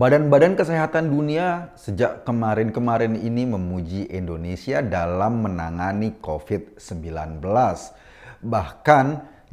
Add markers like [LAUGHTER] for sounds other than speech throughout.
Badan-badan Kesehatan Dunia sejak kemarin-kemarin ini memuji Indonesia dalam menangani COVID-19. Bahkan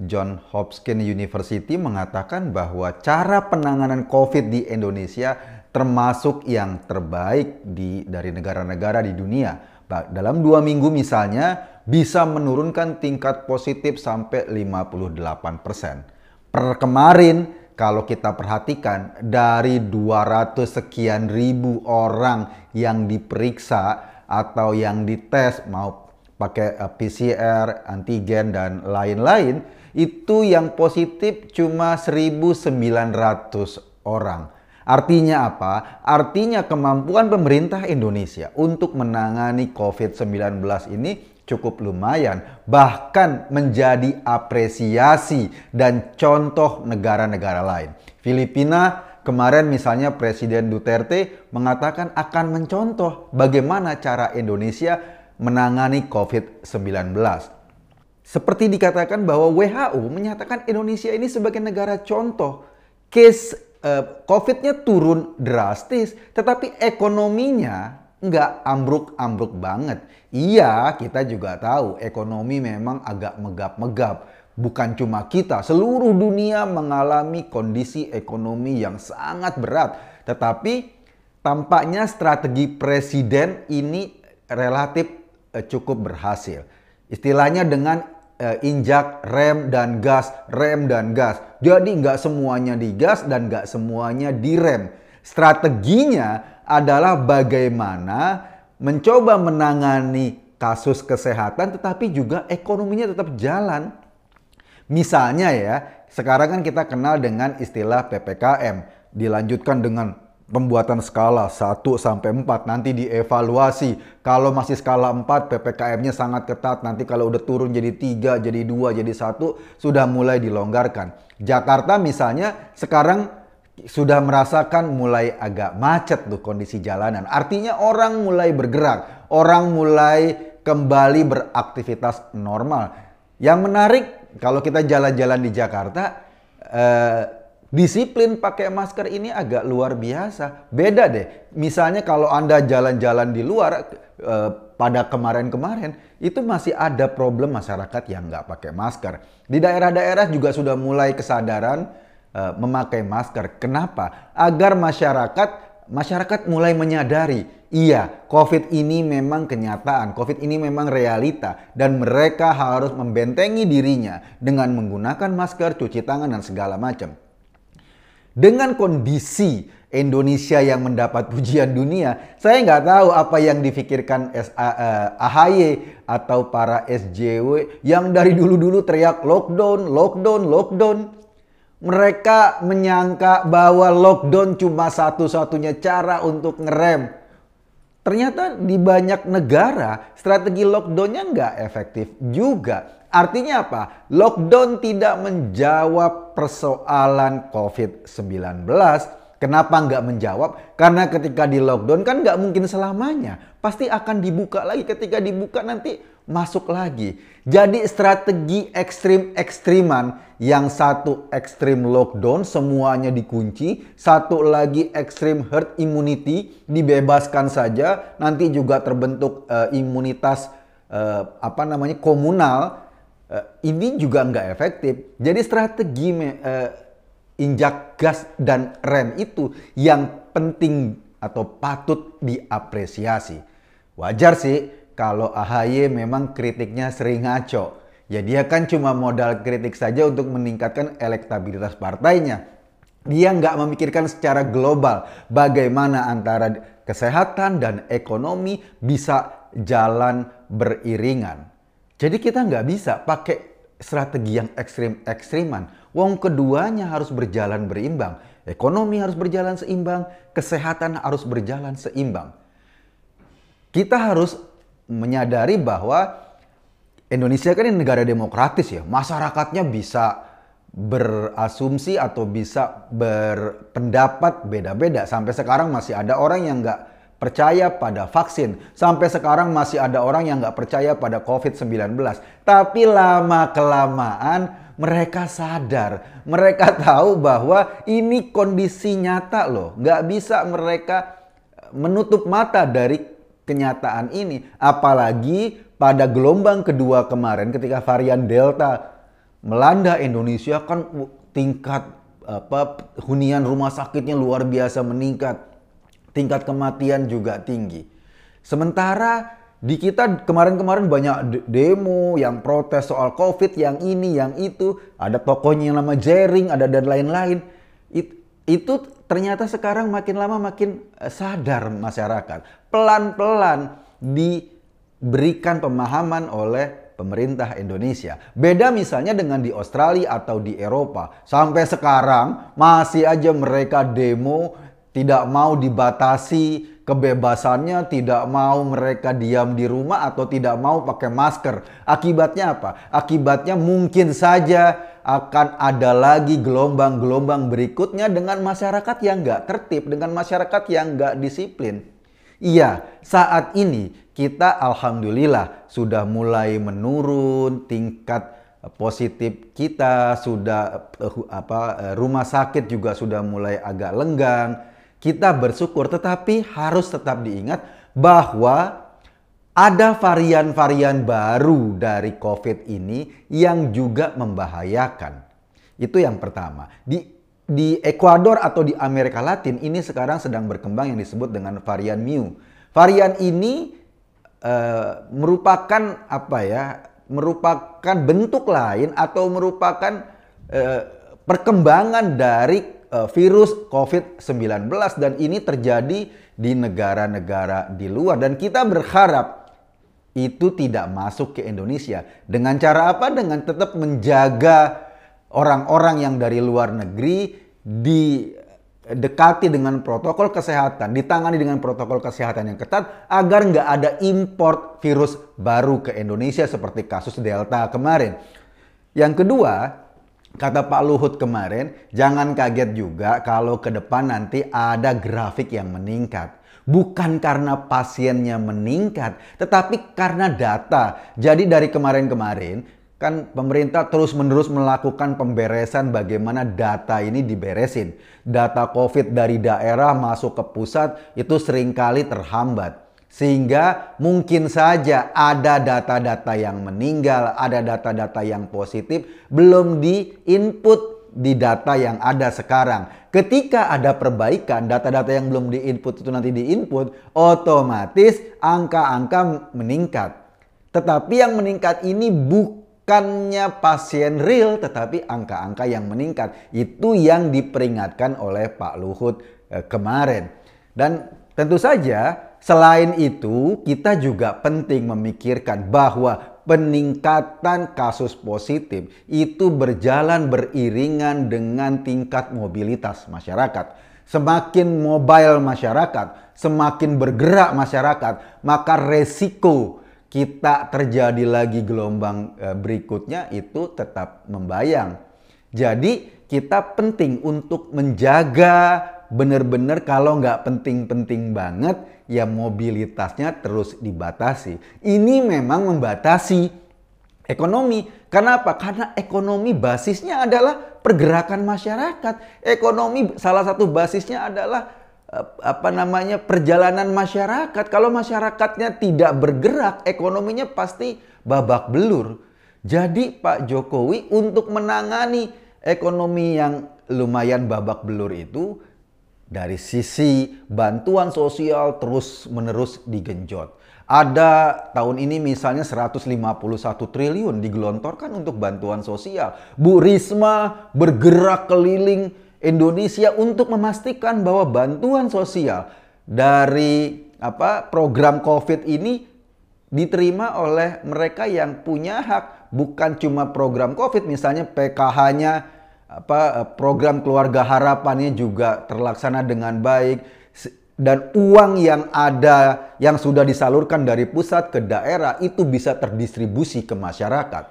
John Hopkins University mengatakan bahwa cara penanganan COVID di Indonesia termasuk yang terbaik di dari negara-negara di dunia. Dalam dua minggu misalnya bisa menurunkan tingkat positif sampai 58 persen. Per kemarin kalau kita perhatikan dari 200 sekian ribu orang yang diperiksa atau yang dites mau pakai eh, PCR, antigen dan lain-lain itu yang positif cuma 1.900 orang. Artinya apa? Artinya kemampuan pemerintah Indonesia untuk menangani COVID-19 ini cukup lumayan, bahkan menjadi apresiasi dan contoh negara-negara lain. Filipina kemarin misalnya Presiden Duterte mengatakan akan mencontoh bagaimana cara Indonesia menangani COVID-19. Seperti dikatakan bahwa WHO menyatakan Indonesia ini sebagai negara contoh. Case uh, COVID-nya turun drastis, tetapi ekonominya nggak ambruk-ambruk banget. Iya, kita juga tahu ekonomi memang agak megap-megap. Bukan cuma kita, seluruh dunia mengalami kondisi ekonomi yang sangat berat. Tetapi tampaknya strategi presiden ini relatif uh, cukup berhasil. Istilahnya dengan uh, injak rem dan gas, rem dan gas. Jadi nggak semuanya digas dan nggak semuanya direm. Strateginya adalah bagaimana mencoba menangani kasus kesehatan tetapi juga ekonominya tetap jalan. Misalnya ya, sekarang kan kita kenal dengan istilah PPKM, dilanjutkan dengan pembuatan skala 1 sampai 4 nanti dievaluasi. Kalau masih skala 4 PPKM-nya sangat ketat. Nanti kalau udah turun jadi 3, jadi 2, jadi 1 sudah mulai dilonggarkan. Jakarta misalnya sekarang sudah merasakan mulai agak macet tuh kondisi jalanan. Artinya orang mulai bergerak, orang mulai kembali beraktivitas normal. Yang menarik kalau kita jalan-jalan di Jakarta eh, Disiplin pakai masker ini agak luar biasa. Beda deh. Misalnya kalau Anda jalan-jalan di luar eh, pada kemarin-kemarin itu masih ada problem masyarakat yang nggak pakai masker. Di daerah-daerah juga sudah mulai kesadaran eh, memakai masker. Kenapa? Agar masyarakat masyarakat mulai menyadari, iya, COVID ini memang kenyataan, COVID ini memang realita, dan mereka harus membentengi dirinya dengan menggunakan masker, cuci tangan, dan segala macam. Dengan kondisi Indonesia yang mendapat [LAUGHS] pujian dunia, saya nggak tahu apa yang difikirkan AHY eh, atau para SJW yang dari dulu-dulu teriak lockdown, lockdown, lockdown. Mereka menyangka bahwa lockdown cuma satu-satunya cara untuk ngerem. Ternyata di banyak negara strategi lockdownnya nggak efektif juga. Artinya apa? Lockdown tidak menjawab persoalan COVID-19. Kenapa nggak menjawab? Karena ketika di lockdown kan nggak mungkin selamanya. Pasti akan dibuka lagi. Ketika dibuka nanti masuk lagi. Jadi strategi ekstrim-ekstriman yang satu ekstrim lockdown semuanya dikunci, satu lagi ekstrim herd immunity dibebaskan saja, nanti juga terbentuk uh, imunitas uh, apa namanya komunal uh, ini juga nggak efektif. Jadi strategi uh, injak gas dan rem itu yang penting atau patut diapresiasi. Wajar sih kalau AHY memang kritiknya sering ngaco. Ya dia kan cuma modal kritik saja untuk meningkatkan elektabilitas partainya. Dia nggak memikirkan secara global bagaimana antara kesehatan dan ekonomi bisa jalan beriringan. Jadi kita nggak bisa pakai strategi yang ekstrim-ekstriman. Wong keduanya harus berjalan berimbang. Ekonomi harus berjalan seimbang, kesehatan harus berjalan seimbang. Kita harus menyadari bahwa Indonesia kan ini negara demokratis ya. Masyarakatnya bisa berasumsi atau bisa berpendapat beda-beda. Sampai sekarang masih ada orang yang nggak percaya pada vaksin. Sampai sekarang masih ada orang yang nggak percaya pada COVID-19. Tapi lama-kelamaan mereka sadar, mereka [LAUGHS] tahu bahwa ini kondisi nyata loh. Nggak bisa mereka menutup mata dari kenyataan ini. Apalagi pada gelombang kedua kemarin ketika varian Delta melanda Indonesia kan tingkat apa hunian rumah sakitnya luar biasa meningkat. Tingkat kematian juga tinggi. Sementara di kita kemarin-kemarin banyak demo yang protes soal COVID, yang ini, yang itu. Ada tokonya yang nama Jering, ada dan lain-lain. It, itu ternyata sekarang makin lama makin eh, sadar masyarakat. Pelan-pelan diberikan pemahaman oleh pemerintah Indonesia. Beda misalnya dengan di Australia atau di Eropa. Sampai sekarang masih aja mereka demo tidak mau dibatasi kebebasannya, tidak mau mereka diam di rumah atau tidak mau pakai masker. Akibatnya apa? Akibatnya mungkin saja akan ada lagi gelombang-gelombang berikutnya dengan masyarakat yang nggak tertib, dengan masyarakat yang nggak disiplin. Iya, saat ini kita alhamdulillah sudah mulai menurun tingkat positif kita, sudah eh, apa eh, rumah sakit juga sudah mulai agak lenggang kita bersyukur, tetapi harus tetap diingat bahwa ada varian-varian baru dari COVID ini yang juga membahayakan. Itu yang pertama. Di di Ekuador atau di Amerika Latin ini sekarang sedang berkembang yang disebut dengan varian Mu. Varian ini uh, merupakan apa ya? Merupakan bentuk lain atau merupakan uh, perkembangan dari uh, virus COVID-19 dan ini terjadi di negara-negara di luar dan kita berharap itu tidak masuk ke Indonesia. Dengan cara apa? Dengan tetap menjaga orang-orang yang dari luar negeri didekati dengan protokol kesehatan, ditangani dengan protokol kesehatan yang ketat agar nggak ada import virus baru ke Indonesia seperti kasus Delta kemarin. Yang kedua, Kata Pak Luhut kemarin, jangan kaget juga kalau ke depan nanti ada grafik yang meningkat. Bukan karena pasiennya meningkat, tetapi karena data. Jadi dari kemarin-kemarin, kan pemerintah terus-menerus melakukan pemberesan bagaimana data ini diberesin. Data COVID dari daerah masuk ke pusat itu sering kali terhambat. Sehingga mungkin saja ada data-data yang meninggal, ada data-data yang positif belum di-input di data yang ada sekarang. Ketika ada perbaikan, data-data yang belum di-input itu nanti di-input, otomatis angka-angka meningkat. Tetapi yang meningkat ini bukannya pasien real, tetapi angka-angka yang meningkat. Itu yang diperingatkan oleh Pak Luhut eh, kemarin. Dan tentu saja Selain itu, kita juga penting memikirkan bahwa peningkatan kasus positif itu berjalan beriringan dengan tingkat mobilitas masyarakat. Semakin mobile masyarakat, semakin bergerak masyarakat, maka resiko kita terjadi lagi gelombang eh, berikutnya itu tetap membayang. Jadi kita penting untuk menjaga benar-benar kalau nggak penting-penting banget, ya mobilitasnya terus dibatasi. Ini memang membatasi ekonomi. Kenapa? Karena ekonomi basisnya adalah pergerakan masyarakat. Ekonomi salah satu basisnya adalah eh, apa namanya perjalanan masyarakat. Kalau masyarakatnya tidak bergerak, ekonominya pasti babak belur. Jadi Pak Jokowi untuk menangani ekonomi yang lumayan babak belur itu dari sisi bantuan sosial terus-menerus digenjot. Ada tahun ini misalnya 151 triliun digelontorkan untuk bantuan sosial. Bu Risma bergerak keliling Indonesia untuk memastikan bahwa bantuan sosial dari apa program Covid ini diterima oleh mereka yang punya hak, bukan cuma program Covid misalnya PKH-nya apa eh, program keluarga harapannya juga terlaksana dengan baik dan uang yang ada yang sudah disalurkan dari pusat ke daerah itu bisa terdistribusi ke masyarakat.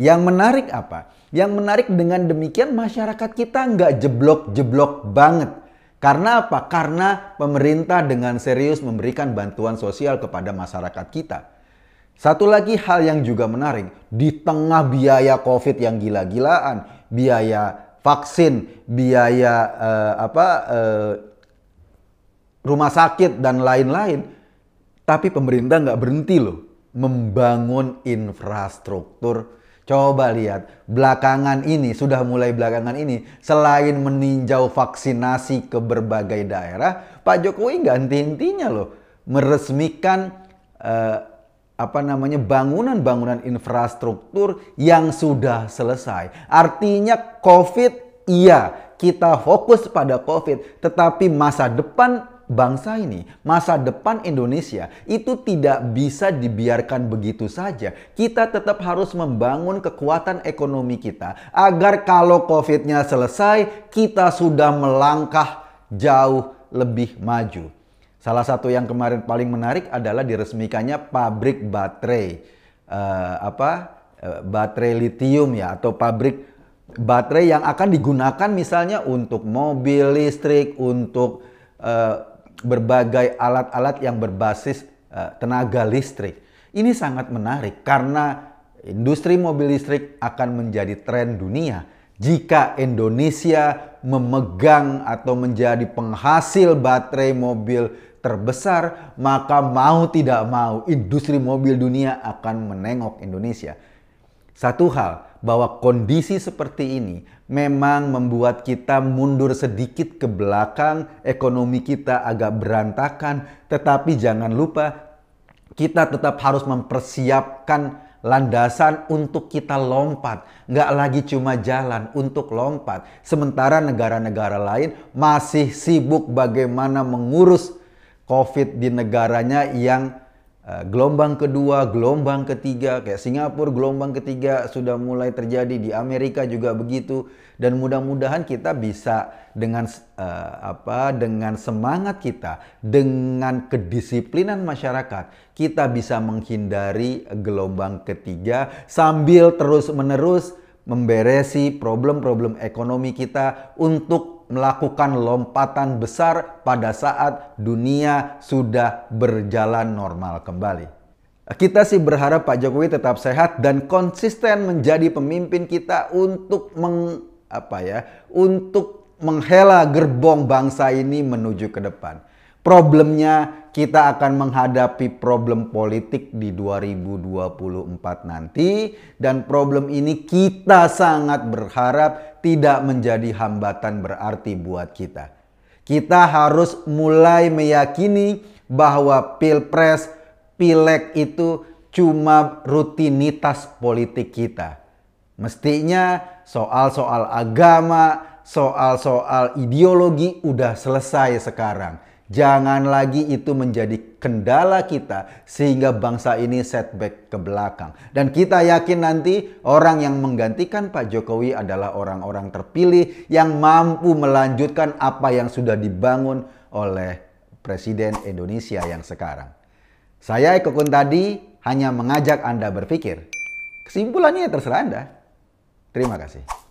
Yang menarik apa? Yang menarik dengan demikian masyarakat kita nggak jeblok-jeblok banget. Karena apa? Karena pemerintah dengan serius memberikan bantuan sosial kepada masyarakat kita. Satu lagi hal yang juga menarik, di tengah biaya COVID yang gila-gilaan, biaya vaksin, biaya uh, apa uh, rumah sakit dan lain-lain, tapi pemerintah nggak berhenti loh membangun infrastruktur. Coba lihat, belakangan ini, sudah mulai belakangan ini, selain meninjau vaksinasi ke berbagai daerah, Pak Jokowi nggak henti-hentinya loh meresmikan uh, apa namanya bangunan-bangunan infrastruktur yang sudah selesai. Artinya COVID iya, kita fokus pada COVID, tetapi masa depan bangsa ini, masa depan Indonesia itu tidak bisa dibiarkan begitu saja. Kita tetap harus membangun kekuatan ekonomi kita agar kalau COVID-nya selesai, kita sudah melangkah jauh lebih maju. Salah satu yang kemarin paling menarik adalah diresmikannya pabrik baterai uh, apa uh, baterai lithium ya atau pabrik baterai yang akan digunakan misalnya untuk mobil listrik, untuk uh, berbagai alat-alat yang berbasis uh, tenaga listrik. Ini sangat menarik karena industri mobil listrik akan menjadi tren dunia jika Indonesia memegang atau menjadi penghasil baterai mobil terbesar, maka mau tidak mau industri mobil dunia akan menengok Indonesia. Satu hal, bahwa kondisi seperti ini memang membuat kita mundur sedikit ke belakang, ekonomi kita agak berantakan, tetapi jangan lupa kita tetap harus mempersiapkan landasan untuk kita lompat. Nggak lagi cuma jalan untuk lompat. Sementara negara-negara lain masih sibuk bagaimana mengurus COVID di negaranya yang uh, gelombang kedua, gelombang ketiga, kayak Singapura gelombang ketiga sudah mulai terjadi di Amerika juga begitu. Dan mudah-mudahan kita bisa dengan uh, apa dengan semangat kita, dengan kedisiplinan masyarakat, kita bisa menghindari gelombang ketiga sambil terus-menerus memberesi problem-problem ekonomi kita untuk melakukan lompatan besar pada saat dunia sudah berjalan normal kembali. Kita sih berharap Pak Jokowi tetap sehat dan konsisten menjadi pemimpin kita untuk meng, apa ya, untuk menghela gerbong bangsa ini menuju ke depan. Problemnya kita akan menghadapi problem politik di 2024 nanti dan problem ini kita sangat berharap tidak menjadi hambatan berarti buat kita. Kita harus mulai meyakini bahwa pilpres, pileg itu cuma rutinitas politik kita. Mestinya soal-soal agama, soal-soal ideologi udah selesai sekarang Jangan lagi itu menjadi kendala kita sehingga bangsa ini setback ke belakang. Dan kita yakin nanti orang yang menggantikan Pak Jokowi adalah orang-orang terpilih yang mampu melanjutkan apa yang sudah dibangun oleh Presiden Indonesia yang sekarang. Saya Eko tadi hanya mengajak Anda berpikir. Kesimpulannya terserah Anda. Terima kasih.